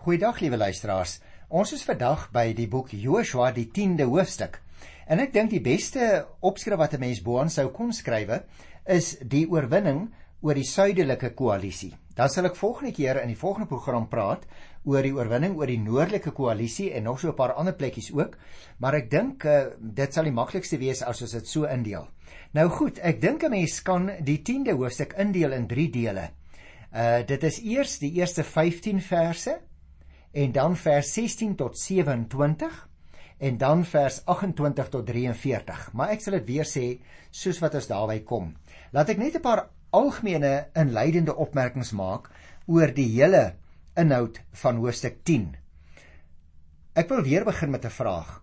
Goeiedag liewe luisteraars. Ons is vandag by die boek Joshua, die 10de hoofstuk. En ek dink die beste opskrif wat 'n mens boaan sou kon skrywe is die oorwinning oor die suidelike koalisie. Dan sal ek volgende keer in die volgende program praat oor die oorwinning oor die noordelike koalisie en nog so 'n paar ander plekkies ook, maar ek dink uh, dit sal die maklikste wees as ons dit so indeel. Nou goed, ek dink 'n mens kan die 10de hoofstuk indeel in 3 dele. Uh dit is eers die eerste 15 verse en dan vers 16 tot 27 en dan vers 28 tot 43. Maar ek sal dit weer sê soos wat ons daarby kom. Laat ek net 'n paar algemene inleidende opmerkings maak oor die hele inhoud van hoofstuk 10. Ek wil weer begin met 'n vraag.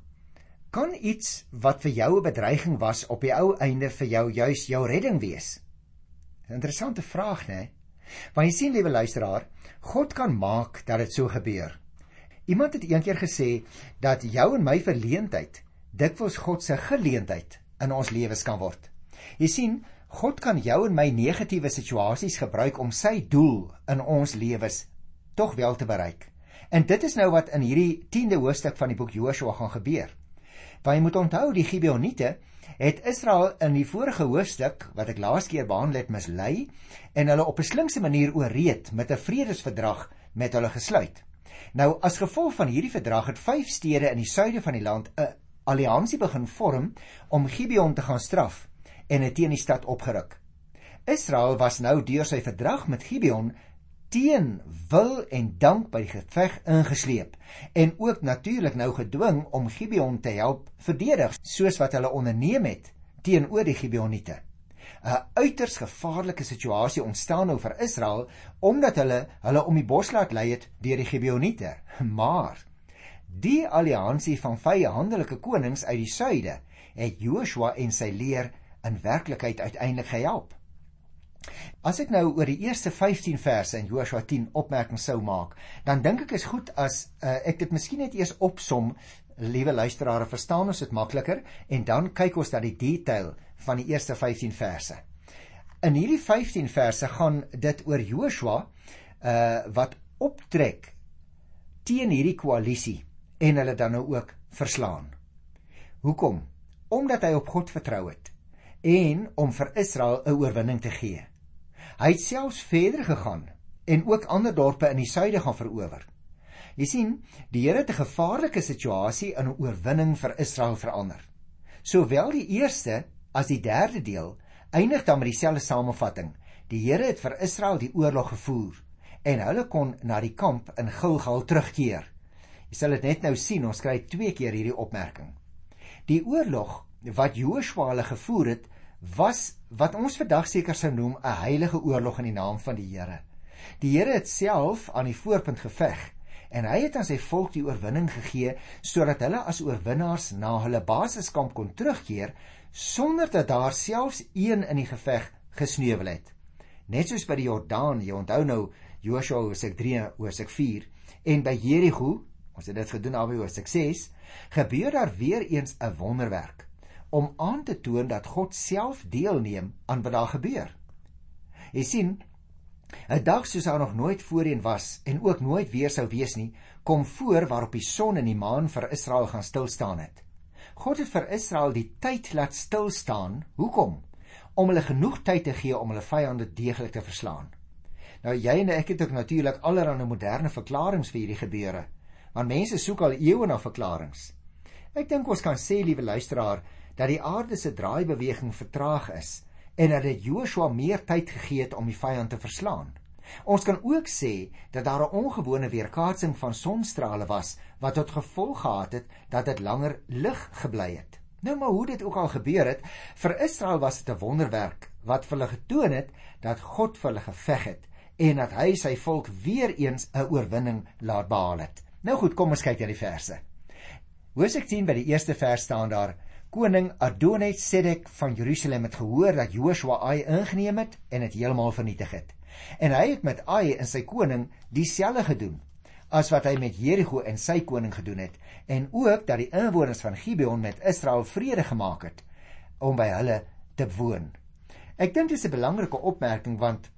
Kan iets wat vir jou 'n bedreiging was op die ou einde vir jou juis jou redding wees? 'n Interessante vraag, né? Want jy sien, liewe luisteraar, God kan maak dat dit so gebeur. Iemand het eendag gesê dat jou en my verleentheid dikwels God se geleentheid in ons lewens kan word. Jy sien, God kan jou en my negatiewe situasies gebruik om sy doel in ons lewens tog wel te bereik. En dit is nou wat in hierdie 10de hoofstuk van die boek Joshua gaan gebeur. Want jy moet onthou die Gibeoniete het Israel in die vorige hoofstuk wat ek laas keer behandel het mislei en hulle op 'n slinkse manier ooreed met 'n vredesverdrag met hulle gesluit. Nou as gevolg van hierdie verdrag het vyf stede in die suide van die land 'n alliansie begin vorm om Gibeon te gaan straf en dit teen die stad opgeruk. Israel was nou deur sy verdrag met Gibeon teen wil en dank by die geveg ingesleep en ook natuurlik nou gedwing om Gibeon te help verdedig soos wat hulle onderneem het teenoor die Gibeoniete. 'n Uiters gevaarlike situasie ontstaan nou vir Israel omdat hulle hulle om die bos laat lei het deur die Gibeoniete. Maar die alliansie van vyandelike konings uit die suide het Joshua en sy leer in werklikheid uiteindelik gehelp. As ek nou oor die eerste 15 verse in Joshua 10 opmerkings sou maak, dan dink ek is goed as uh, ek dit miskien net eers opsom, liewe luisteraars, verstaan ons dit makliker en dan kyk ons na die detail van die eerste 15 verse. In hierdie 15 verse gaan dit oor Joshua uh wat optrek teen hierdie koalisie en hulle dan nou ook verslaan. Hoekom? Omdat hy op God vertrou het en om vir Israel 'n oorwinning te gee. Hy het selfs verder gegaan en ook ander dorpe in die suide gaan verower. Jy sien, die Here het 'n gevaarlike situasie in 'n oorwinning vir Israel verander. Sowel die eerste as die derde deel eindig dan met dieselfde samevatting. Die Here het vir Israel die oorlog gevoer en hulle kon na die kamp in Gilgal terugkeer. Jy sal dit net nou sien, ons kry twee keer hierdie opmerking. Die oorlog wat Joshua hulle gevoer het, was wat ons vandag seker sou noem 'n heilige oorlog in die naam van die Here. Die Here het self aan die voorpunt geveg en hy het aan sy volk die oorwinning gegee sodat hulle as oorwinnaars na hulle basiskamp kon terugkeer sonder dat daar selfs een in die geveg gesneuwel het. Net soos by die Jordaan, jy onthou nou Joshua hoofstuk 3 hoofstuk 4 en by Jerigo, ons het dit gedoen albei hoofstuk 6, gebeur daar weer eens 'n wonderwerk om aan te toon dat God self deelneem aan wat daar gebeur. Jy sien, 'n dag soos daar nog nooit voorheen was en ook nooit weer sou wees nie, kom voor waarop die son en die maan vir Israel gaan stil staan het. God het vir Israel die tyd laat stil staan. Hoekom? Om hulle genoeg tyd te gee om hulle vyande deeglik te verslaan. Nou jy en ek het ook natuurlik allerlei moderne verklaringe vir hierdie gebeure, want mense soek al eeue na verklaringe. Ek dink ons kan sê, liewe luisteraar, dat die aarde se draaibeweging vertraag is en dat dit Joshua meer tyd gegee het om die vyand te verslaan. Ons kan ook sê dat daar 'n ongewone weerkaatsing van sonstrale was wat tot gevolg gehad het dat dit langer lig gebly het. Nou maar hoe dit ook al gebeur het, vir Israel was dit 'n wonderwerk wat vir hulle getoon het dat God vir hulle geveg het en dat hy sy volk weer eens 'n oorwinning laat behaal het. Nou goed, kom ons kyk na die verse. Hosea 10 by die eerste vers staan daar: Koning Adonai-Sedek van Jerusalem het gehoor dat Joshua Ai ingeneem het en dit heeltemal vernietig het. En hy het met Ai en sy koning dieselfde gedoen as wat hy met Jerigo en sy koning gedoen het en ook dat die inwoners van Gibeon met Israel vrede gemaak het om by hulle te woon. Ek dink dis 'n belangrike opmerking want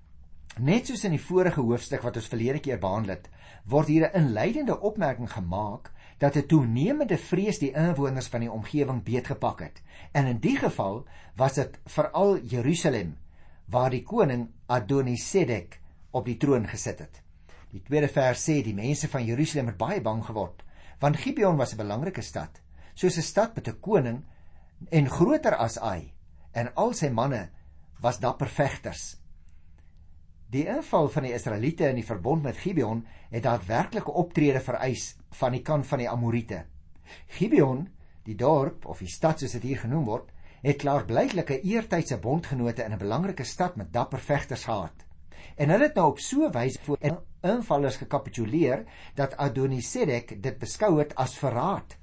Net soos in die vorige hoofstuk wat ons verlede keer behandel het, word hier 'n inleidende opmerking gemaak dat 'n toenemende vrees die inwoners van die omgewing beetgepak het. En in die geval was dit veral Jerusalem waar die koning Adonisedek op die troon gesit het. Die tweede vers sê die mense van Jerusalem het baie bang geword, want Gibeon was 'n belangrike stad, soos 'n stad met 'n koning en groter as Ai, en al sy manne was dapper vegters. Die inval van die Israeliete in die verbond met Gibeon het daadwerklike optrede vereis van die kant van die Amorite. Gibeon, die dorp of die stad soos dit hier genoem word, het klaarblyklike eertydse bondgenote in 'n belangrike stad met dapper vegters gehad. En hulle het nou op so 'n wyse voor invallers gekapituleer dat Adonisedek dit beskou het as verraad.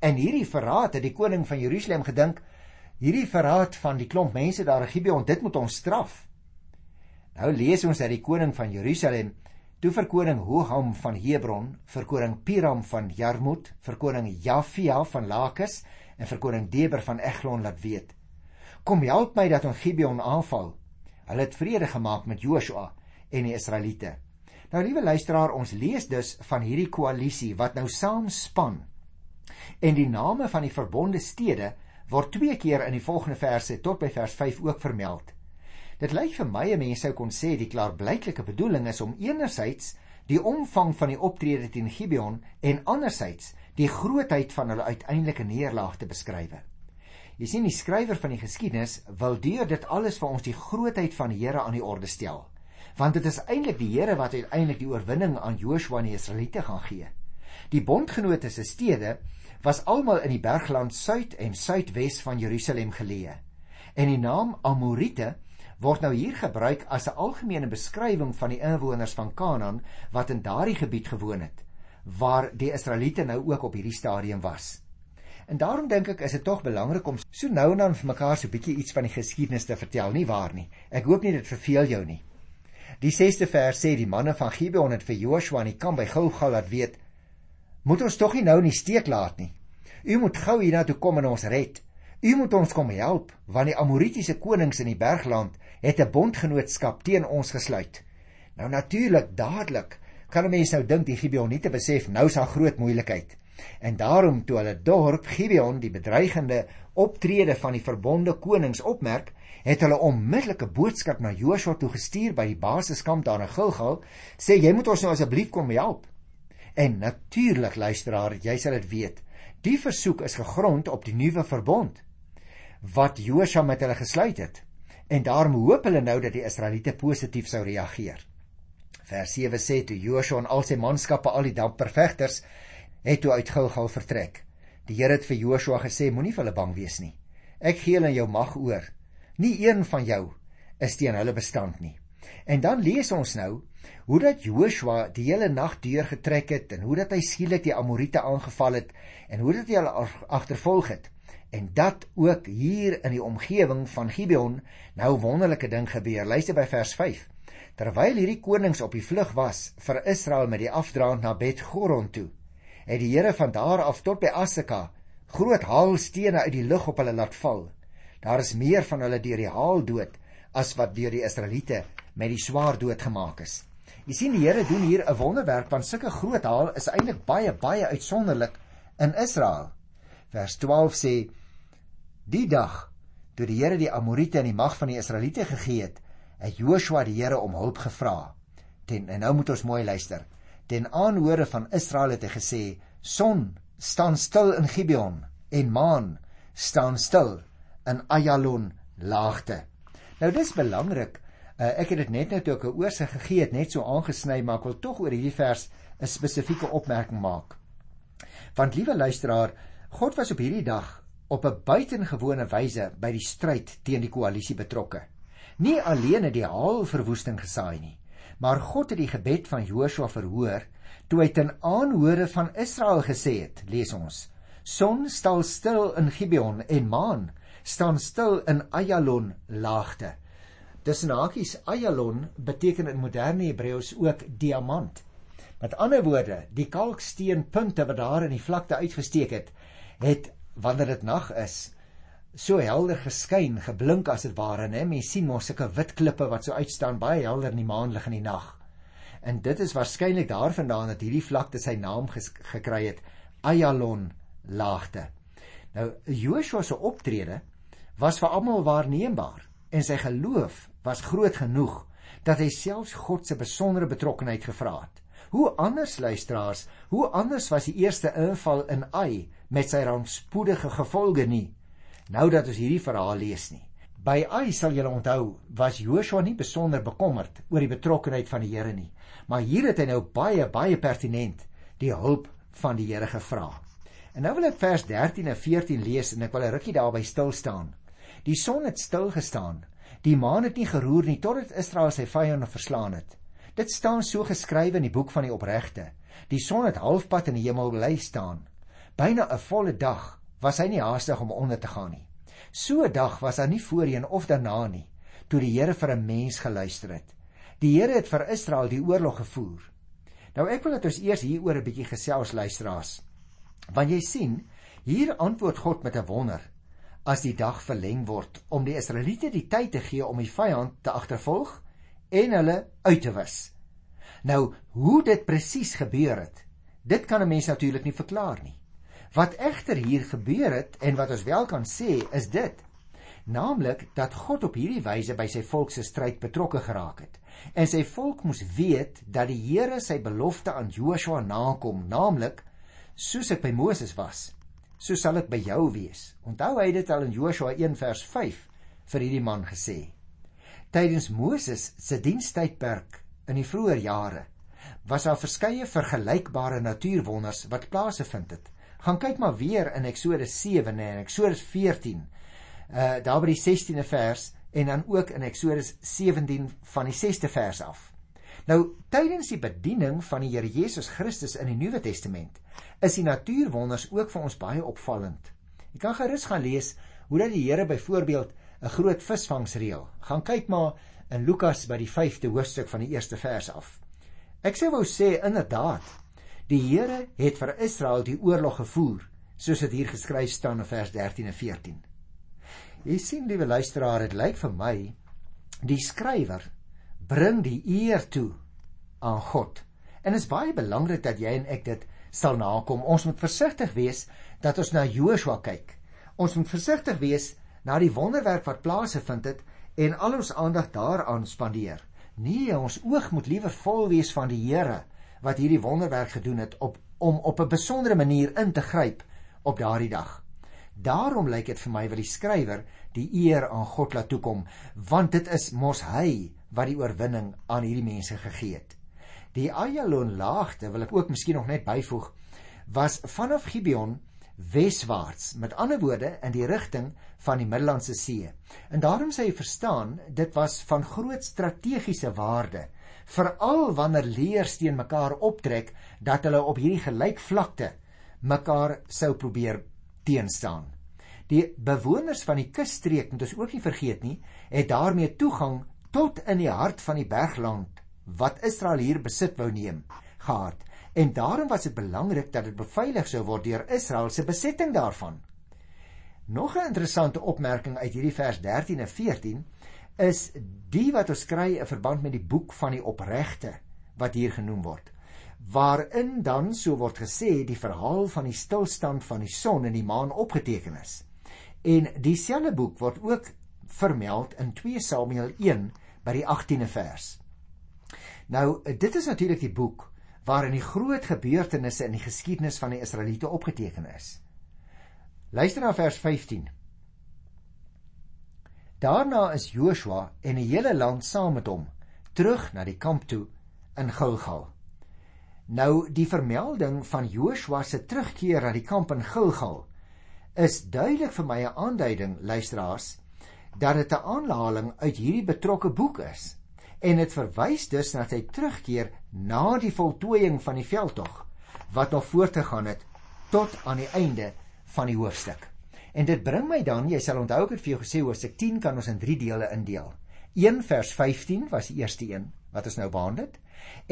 En hierdie verraad het die koning van Jerusalem gedink, hierdie verraad van die klomp mense daar in Gibeon, dit moet ons straf. Nou lees ons dat die koning van Jerusalem toe vir koning Hoham van Hebron, vir koning Piram van Jarmut, vir koning Jafia van Lakis en vir koning Deber van Eglon laat weet: Kom help my dat ons Gibeon aanval. Hulle het vrede gemaak met Joshua en die Israeliete. Nou liewe luisteraar, ons lees dus van hierdie koalisie wat nou saam span. En die name van die verbonde stede word twee keer in die volgende verse tot by vers 5 ook vermeld. Dit lyk vir my 'n mens sou kon sê die klaarblyklike bedoeling is om enerzijds die omvang van die optrede teen Gibeon en anderzijds die grootheid van hulle uiteindelike neerlaag te beskryf. Jy sien die skrywer van die geskiedenis wil deur dit alles vir ons die grootheid van die Here aan die orde stel. Want dit is eintlik die Here wat uiteindelik die oorwinning aan Joshua en die Israeliete gaan gee. Die bondgenote se stede was almal in die bergland suid en suidwes van Jerusalem geleë. En die naam Amorite word nou hier gebruik as 'n algemene beskrywing van die inwoners van Kanaan wat in daardie gebied gewoon het waar die Israeliete nou ook op hierdie stadium was. En daarom dink ek is dit tog belangrik om so nou en dan vir mekaar so 'n bietjie iets van die geskiedenis te vertel, nie waar nie? Ek hoop nie dit verveel jou nie. Die 6ste vers sê die manne van Gibeon het vir Joshua in die kamp by Gilgal laat weet: "Moet ons tog nie nou in die steek laat nie. U moet gou hiernatoe kom en ons red." U moet ons kom help want die Amoritiese konings in die bergland het 'n bondgenootskap teen ons gesluit. Nou natuurlik dadelik kan 'n mens nou dink die Gibeoniete besef nou is daar groot moeilikheid. En daarom toe hulle dorp Gibeon die bedreigende optrede van die verbonde konings opmerk, het hulle onmiddellike boodskap na Joshua toe gestuur by die basiskamp daar in Gilgal, sê jy moet ons nou asseblief kom help. En natuurlik luisteraar, jy sal dit weet, die versoek is gegrond op die nuwe verbond wat Josua met hulle gesluit het. En daarom hoop hulle nou dat die Israeliete positief sou reageer. Vers 7 sê toe Josua en al sy manskappe, al die dapper vegters, het toe uit Gilgal vertrek. Die Here het vir Josua gesê: Moenie vir hulle bang wees nie. Ek gee hulle in jou mag oor. Nie een van jou is teen hulle bestand nie. En dan lees ons nou hoe dat Joshua die hele nag deur getrek het en hoe dat hy skielik die Amorite aangeval het en hoe dat hy hulle agtervolg het en dat ook hier in die omgewing van Gibeon nou wonderlike ding gebeur. Luister by vers 5. Terwyl hierdie konings op die vlug was vir Israel met die afdraand na Bet-Goron toe, het die Here van daar af tot by Asseka groot haalstene uit die lug op hulle laat val. Daar is meer van hulle deur die haal dood as wat deur die Israeliete met die swaard dood gemaak is. Jy sien die Here doen hier 'n wonderwerk want sulke groot haal is eintlik baie baie uitsonderlik in Israel. Vers 12 sê Die dag toe die Here die Amorite in die mag van die Israeliete gegee het, het Joshua die Here om hulp gevra. Ten en nou moet ons mooi luister. Ten aanhore van Israel het hy gesê: "Son, staan stil in Gibeon en maan, staan stil in Ayalon laagte." Nou dis belangrik. Uh, ek het dit net nou toe ek 'n oorsig gegee het, net so aangesny, maar ek wil tog oor hierdie vers 'n spesifieke opmerking maak. Want liewe luisteraar, God was op hierdie dag op 'n buitengewone wyse by die stryd teen die koalisie betrokke. Nie alleen het die haal verwoesting gesaai nie, maar God het die gebed van Joshua verhoor toe hy ten aanhore van Israel gesê het, lees ons: Son staan stil in Gibeon en maan staan stil in Ayalon laagte. Tussen hakies Ayalon beteken in moderne Hebreëus ook diamant. Met ander woorde, die kalksteenpunte wat daar in die vlakte uitgesteek het, het wanneer dit nag is so helder geskyn, geblink as dit ware, né? Mens sien mos sulke wit klippe wat so uitstaan baie helder in die maanlig in die nag. En dit is waarskynlik daarvandaan dat hierdie vlakte sy naam gekry het, Ayalon laagte. Nou Joshua se optrede was vir almal waarneembaar en sy geloof was groot genoeg dat hy selfs God se besondere betrokkenheid gevra het. Hoe anders luisteraars, hoe anders was die eerste inval in Ai met sy rampspoedige gevolge nie. Nou dat ons hierdie verhaal lees nie. By Ai sal julle onthou, was Joshua nie besonder bekommerd oor die betrokkenheid van die Here nie, maar hier het hy nou baie baie pertinent die hulp van die Here gevra. En nou wil ek vers 13 en 14 lees en ek wil 'n rukkie daarby stil staan. Die son het stil gestaan. Die maan het nie geroer nie totdat Israel sy vyande verslaan het. Dit staan so geskrywe in die boek van die opregte. Die son het halfpad in die hemel bly staan. Byna 'n volle dag was hy nie haastig om onder te gaan nie. So 'n dag was daar nie voorheen of daarna nie toe die Here vir 'n mens geluister het. Die Here het vir Israel die oorlog gevoer. Nou ek wil dat ons eers hieroor 'n bietjie gesels luisteraars. Want jy sien, hier antwoord God met 'n wonder as die dag verleng word om die Israeliete die tyd te gee om die vyand te agtervolg en hulle uit te wis. Nou, hoe dit presies gebeur het, dit kan 'n mens natuurlik nie verklaar nie. Wat egter hier gebeur het en wat ons wel kan sê, is dit naamlik dat God op hierdie wyse by sy volk se stryd betrokke geraak het. En sy volk moes weet dat die Here sy belofte aan Joshua nakom, naamlik soos ek by Moses was, so sal ek by jou wees. Onthou hy dit al in Joshua 1 vers 5 vir hierdie man gesê. Tydens Moses se dienstydperk in die vroeë jare was daar verskeie vergelykbare natuurwonders wat plaasgevind het. Gaan kyk maar weer in Eksodus 7 en Eksodus 14. Uh daar by die 16de vers en dan ook in Eksodus 17 van die 6ste vers af. Nou tydens die bediening van die Here Jesus Christus in die Nuwe Testament is die natuurwonders ook vir ons baie opvallend. Jy kan gerus gaan lees hoe dat die Here byvoorbeeld 'n groot visvangsreël. Gaan kyk maar in Lukas by die 5de hoofstuk van die eerste vers af. Ek sê wou sê inderdaad, die Here het vir Israel die oorlog gevoer, soos dit hier geskryf staan in vers 13 en 14. Jy sien liewe luisteraar, dit lyk vir my die skrywer bring die eer toe aan God. En dit is baie belangrik dat jy en ek dit sal nakom. Ons moet versigtig wees dat ons na Joshua kyk. Ons moet versigtig wees na die wonderwerk wat plaasgevind het en al ons aandag daaraan spandeer. Nee, ons oog moet liewer vol wees van die Here wat hierdie wonderwerk gedoen het op om op 'n besondere manier in te gryp op daardie dag. Daarom lyk dit vir my wat die skrywer die eer aan God laat toekom, want dit is mos hy wat die oorwinning aan hierdie mense gegee het. Die Ayalon laagte wil ek ook miskien nog net byvoeg was vanaf Gibeon weswaarts, met ander woorde in die rigting van die Middellandse See. En daarom sê jy verstaan, dit was van groot strategiese waarde, veral wanneer leers teen mekaar optrek dat hulle op hierdie gelykvlakte mekaar sou probeer teenstaan. Die bewoners van die kusstreek, moet ons ook nie vergeet nie, het daarmee toegang tot in die hart van die bergland wat Israel hier besit wou neem gehad en daarom was dit belangrik dat dit beveilig sou word deur Israel se besetting daarvan. Nog 'n interessante opmerking uit hierdie vers 13 en 14 is die wat ons kry in verband met die boek van die opregte wat hier genoem word waarin dan so word gesê die verhaal van die stilstand van die son en die maan opgeteken is. En dieselfde boek word ook vermeld in 2 Samuel 1 by die 18de vers. Nou dit is natuurlik die boek waarin die groot gebeurtenisse in die geskiedenis van die Israeliete opgeteken is. Luister na vers 15. Daarna is Joshua en die hele land saam met hom terug na die kamp toe in Gilgal. Nou die vermelding van Joshua se terugkeer na die kamp in Gilgal is duidelik vir my 'n aanduiding luisteraars dat dit 'n aanhaling uit hierdie betrokke boek is en dit verwys dus na sy terugkeer na die voltooiing van die veldtog wat nog voortgegaan het tot aan die einde van die hoofstuk. En dit bring my dan, jy sal onthou ek het vir jou gesê hoofstuk 10 kan ons in 3 dele indeel. 1 vers 15 was die eerste een wat ons nou behandel het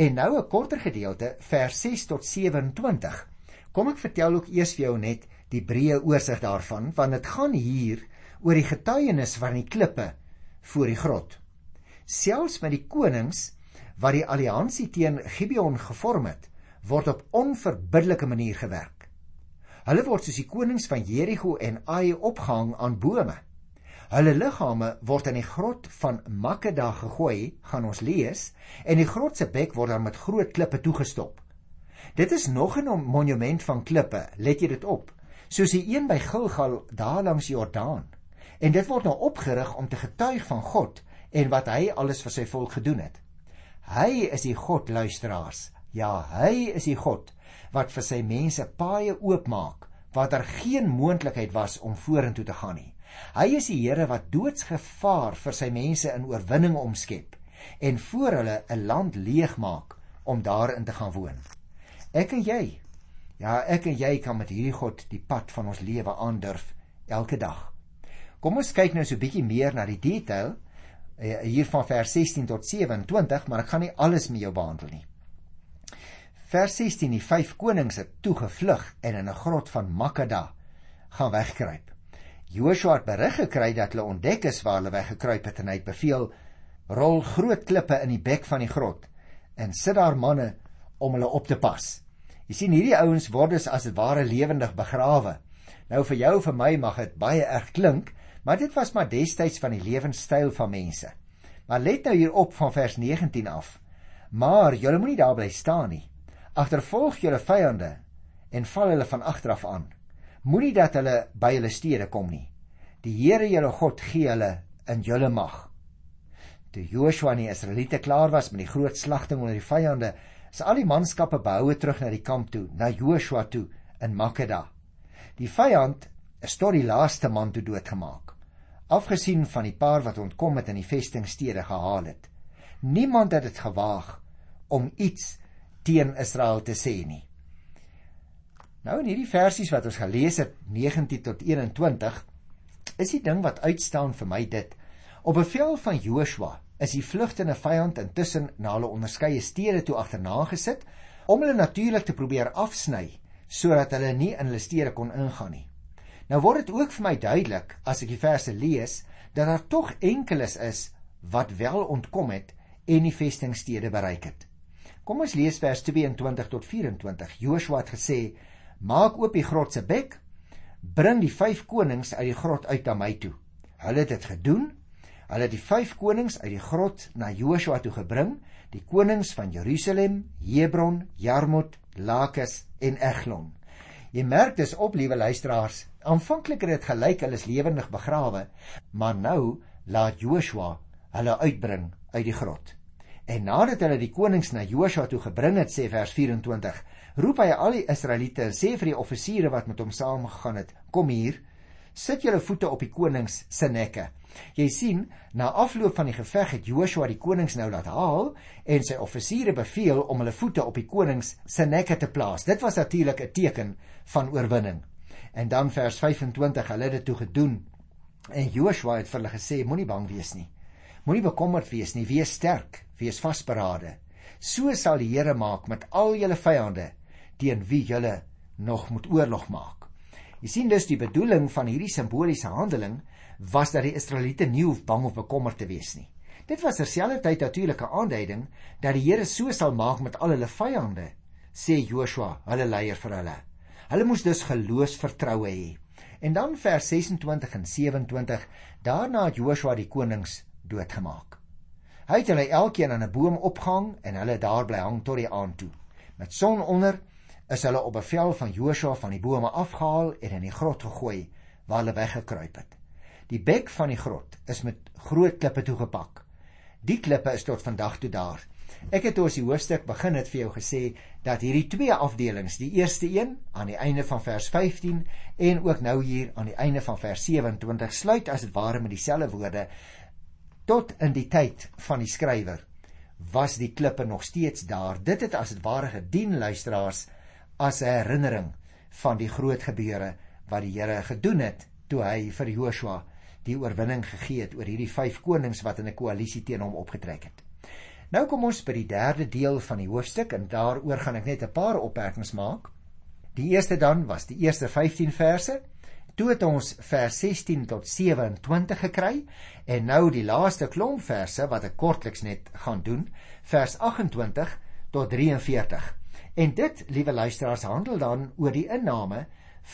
en nou 'n korter gedeelte vers 6 tot 27. Kom ek vertel ook eers vir jou net die breë oorsig daarvan want dit gaan hier oor die getuienis van die klippe voor die grot. Selfs met die konings wat die alliansie teen Gibeon gevorm het, word op onverbiddelike manier gewerk. Hulle word soos die konings van Jerigo en Ai opgehang aan bome. Hulle liggame word in die grot van Makeda gegooi, gaan ons lees, en die grot se bek word dan met groot klippe toegestop. Dit is nog 'n monument van klippe, let jy dit op, soos die een by Gilgal daar langs Jordaan. En dit word nou opgerig om te getuig van God en wat hy alles vir sy volk gedoen het. Hy is die God luisteraars. Ja, hy is die God wat vir sy mense paaie oopmaak waar daar geen moontlikheid was om vorentoe te gaan nie. Hy is die Here wat doodsgevaar vir sy mense in oorwinning omskep en voor hulle 'n land leegmaak om daarin te gaan woon. Ek en jy, ja, ek en jy kan met hierdie God die pad van ons lewe aandurf elke dag. Kom ons kyk nou so 'n bietjie meer na die detail Eh, hier van vers 16 tot 27, maar ek gaan nie alles met jou behandel nie. Vers 16: Die vyf konings het toegevlug en in 'n grot van Makeda gaan wegkruip. Joshua het berig gekry dat hulle ontdek is waar hulle weggekruip het en hy het beveel: "Rol groot klippe in die bek van die grot en sit daar manne om hulle op te pas." Jy sien hierdie ouens word as dit ware lewendig begrawe. Nou vir jou vir my mag dit baie erg klink, Maar dit was maar destyds van die lewenstyl van mense. Maar let nou hier op van vers 19 af. Maar julle moenie daar bly staan nie. Agtervolg julle vyande en val hulle van agter af aan. Moenie dat hulle by julle stede kom nie. Die Here julle God gee hulle in julle mag. Toe Joshua en die Israeliete klaar was met die groot slagting onder die vyande, is al die manskappe behoue terug na die kamp toe, na Joshua toe in Makeda. Die vyand is tot die laaste man toe doodgemaak. Afgesien van die paar wat ontkom het in die vestingstede gehaal het. Niemand het dit gewaag om iets teen Israel te sê nie. Nou in hierdie versies wat ons gelees het 19 tot 21 is die ding wat uitstaan vir my dit. Op bevel van Joshua is die vlugtende vyand intussen na hulle onderskeie stede toe agterna gesit om hulle natuurlik te probeer afsny sodat hulle nie in hulle stede kon ingaan nie. Nou word dit ook vir my duidelik as ek die verse lees dat daar tog enkeles is wat wel ontkom het en die vestingstede bereik het. Kom ons lees vers 22 tot 24. Joshua het gesê: "Maak oop die grot se bek, bring die vyf konings uit die grot uit na my toe." Hulle het dit gedoen. Hulle het die vyf konings uit die grot na Joshua toe gebring, die konings van Jerusalem, Hebron, Jarmut, Lakis en Eglon. Jy merk dis op, liewe luisteraars, Aanvanklik het dit gelyk hulle is lewendig begrawe, maar nou laat Joshua hulle uitbring uit die grot. En nadat hulle die konings na Joshua toe gebring het, sê vers 24, roep hy al die Israeliete en sê vir die offisiere wat met hom saamgegaan het: "Kom hier, sit julle voete op die konings se nekke." Jy sien, na afloop van die geveg het Joshua die konings nou laat haal en sy offisiere beveel om hulle voete op die konings se nekke te plaas. Dit was natuurlik 'n teken van oorwinning. En dan vers 25, hulle het dit toe gedoen. En Joshua het vir hulle gesê: Moenie bang wees nie. Moenie bekommerd wees nie. Wees sterk, wees vasberade. So sal die Here maak met al julle vyande teen wie julle nog moet oorlog maak. Jy sien dus die bedoeling van hierdie simboliese handeling was dat die Israeliete nie hoef bang of bekommerd te wees nie. Dit was terselfdertyd natuurlike aanduiding dat die Here so sal maak met al hulle vyande, sê Joshua, hulle leier vir hulle. Hulle moes dus geloofsvertroue hê. En dan vers 26 en 27, daarna het Joshua die konings doodgemaak. Hy het hulle elkeen aan 'n boom opgehang en hulle daar bly hang tot die aand toe. Met son onder is hulle op bevel van Joshua van die bome afgehaal en in die grot gegooi waar hulle weggekruip het. Die bek van die grot is met groot klippe toegepak. Die klippe is tot vandag toe daar. Ek het oor die hoofstuk begin het vir jou gesê dat hierdie twee afdelings, die eerste een aan die einde van vers 15 en ook nou hier aan die einde van vers 27 sluit as dit ware met dieselfde woorde tot in die tyd van die skrywer was die klippe nog steeds daar. Dit het as dit ware gedien luisteraars as 'n herinnering van die groot gebeure wat die Here gedoen het toe hy vir Joshua die oorwinning gegee het oor hierdie vyf konings wat in 'n koalisie teen hom opgetrek het. Nou kom ons by die derde deel van die hoofstuk en daaroor gaan ek net 'n paar opmerkings maak. Die eerste dan was die eerste 15 verse Toe het ons vers 16 tot 27 gekry en nou die laaste klomp verse wat ek kortliks net gaan doen, vers 28 tot 43. En dit, liewe luisteraars, handel dan oor die inname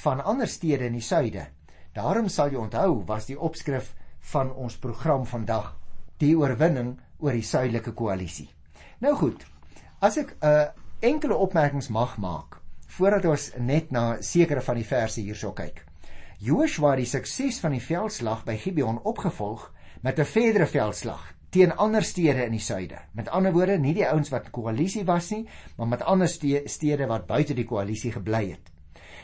van ander stede in die suide. Daarom sal jy onthou was die opskrif van ons program vandag die oorwinning oor die suidelike koalisie. Nou goed. As ek 'n uh, enkele opmerkings mag maak voordat ons net na sekere van die verse hierso kyk. Joshua het die sukses van die veldslag by Gibeon opgevolg met 'n verdere veldslag teen ander stede in die suide. Met ander woorde, nie die ouens wat koalisie was nie, maar met ander stede wat buite die koalisie gebly het.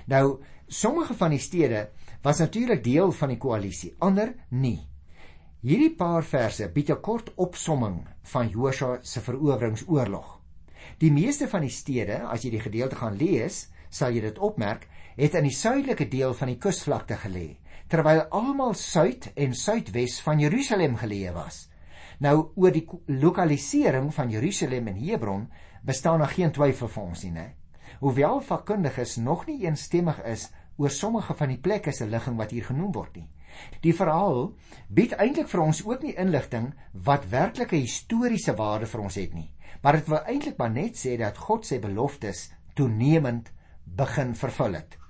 Nou, sommige van die stede was natuurlik deel van die koalisie, ander nie. Hierdie paar verse bied 'n kort opsomming van Josua se veroweringsoorlog. Die meeste van die stede, as jy die gedeelte gaan lees, sal jy dit opmerk, het in die suidelike deel van die kusvlakte gelê, terwyl almal suid en suidwes van Jerusalem geleë was. Nou oor die lokalisering van Jerusalem en Hebron bestaan daar geen twyfel vir ons nie, né? Hoewel vakkundiges nog nie eensstemmig is oor sommige van die plekke se ligging wat hier genoem word nie. Die verhaal bied eintlik vir ons ook nie inligting wat werklike historiese waarde vir ons het nie, maar dit wil eintlik maar net sê dat God sy beloftes toenemend begin vervul het.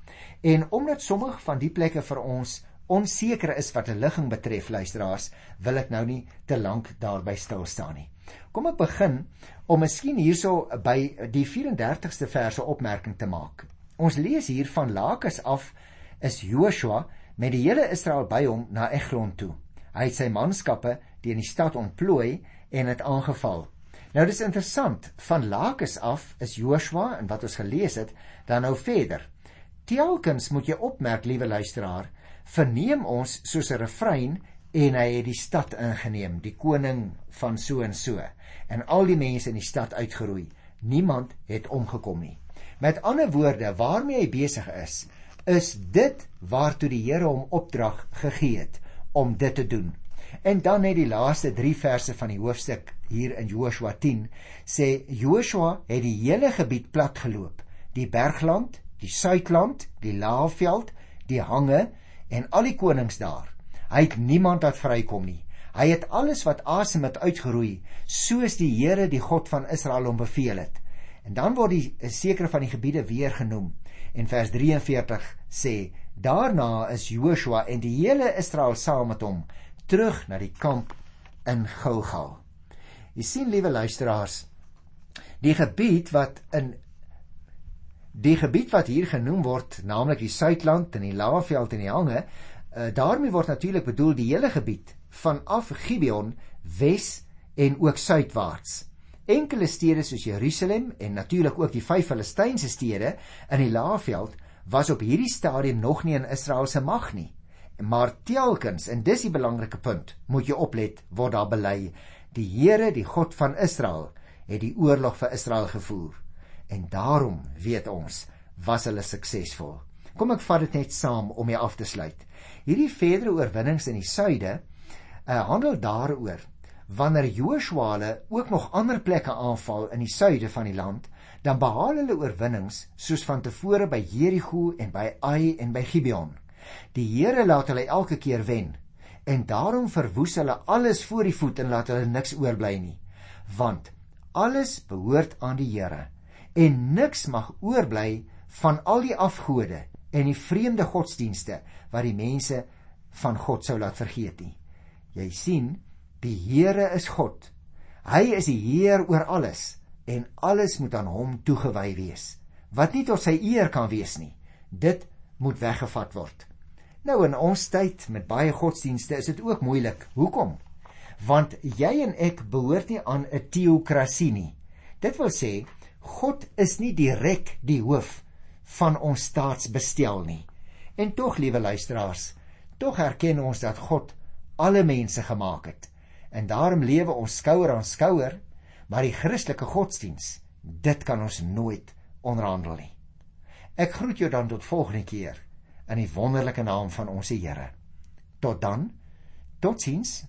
En omdat sommige van die plekke vir ons onseker is wat 'n ligging betref, luisteraars, wil ek nou nie te lank daarby stil staan nie. Kom ek begin om miskien hierso by die 34ste verse opmerking te maak. Ons lees hier van Lakis af is Joshua met die hele Israel by hom na Eglon toe. Hy het sy manskappe teen die stad ontplooi en het aangeval. Nou dis interessant, van Lakis af is Joshua en wat ons gelees het, dan nou verder. Telkens moet jy opmerk, liewe luisteraar, verneem ons soos 'n refrein en hy het die stad ingeneem, die koning van so en so en al die mense in die stad uitgeroei. Niemand het omgekom nie. Met ander woorde, waarmee hy besig is, is dit waartoe die Here hom opdrag gegee het om dit te doen. En dan net die laaste 3 verse van die hoofstuk hier in Joshua 10 sê Joshua het die hele gebied platgeloop, die bergland, die suidland, die laafveld, die hange en al die konings daar. Hy het niemand wat vrykom nie. Hy het alles wat asem het uitgeroei, soos die Here die God van Israel hom beveel het. En dan word die sekere van die gebiede weer genoem. En vers 43 sê: Daarna is Joshua en die hele Israel saam met hom terug na die kamp in Gilgal. Jy sien liewe luisteraars, die gebied wat in die gebied wat hier genoem word, naamlik die Suidland en die Laagveld en die Hange, uh, daarmee word natuurlik bedoel die hele gebied vanaf Gibeon wes en ook suidwaarts. Enkele stede soos Jerusalem en natuurlik ook die vyf Filistynse stede in die Laagveld was op hierdie stadium nog nie in Israel se mag nie. Maar telkens, en dis die belangrike punt, moet jy oplet, word daar bely, die Here, die God van Israel, het die oorlog vir Israel gevoer. En daarom, weet ons, was hulle suksesvol. Kom ek vat dit net saam om jy af te sluit. Hierdie verdere oorwinnings in die suide, uh, handel daaroor wanneer Joshua hulle ook nog ander plekke aanval in die suide van die land, dan behaal hulle oorwinnings soos van tevore by Jerigo en by Ai en by Gibeon. Die Here laat hulle elke keer wen en daarom verwoes hulle alles voor die voet en laat hulle niks oorbly nie. Want alles behoort aan die Here en niks mag oorbly van al die afgode en die vreemde godsdienste wat die mense van God sou laat vergeet nie. Jy sien, Die Here is God. Hy is die Heer oor alles en alles moet aan hom toegewy wees. Wat nie tot sy eer kan wees nie, dit moet weggevat word. Nou in ons tyd met baie godsdienste is dit ook moeilik. Hoekom? Want jy en ek behoort nie aan 'n teokrasie nie. Dit wil sê God is nie direk die hoof van ons staatsbestel nie. En tog, liewe luisteraars, tog erken ons dat God alle mense gemaak het en daarom lewe ons skouer aan skouer, maar die Christelike godsdiens, dit kan ons nooit onderhandel nie. Ek groet jou dan tot volgende keer in die wonderlike naam van ons Here. Tot dan. Totsiens.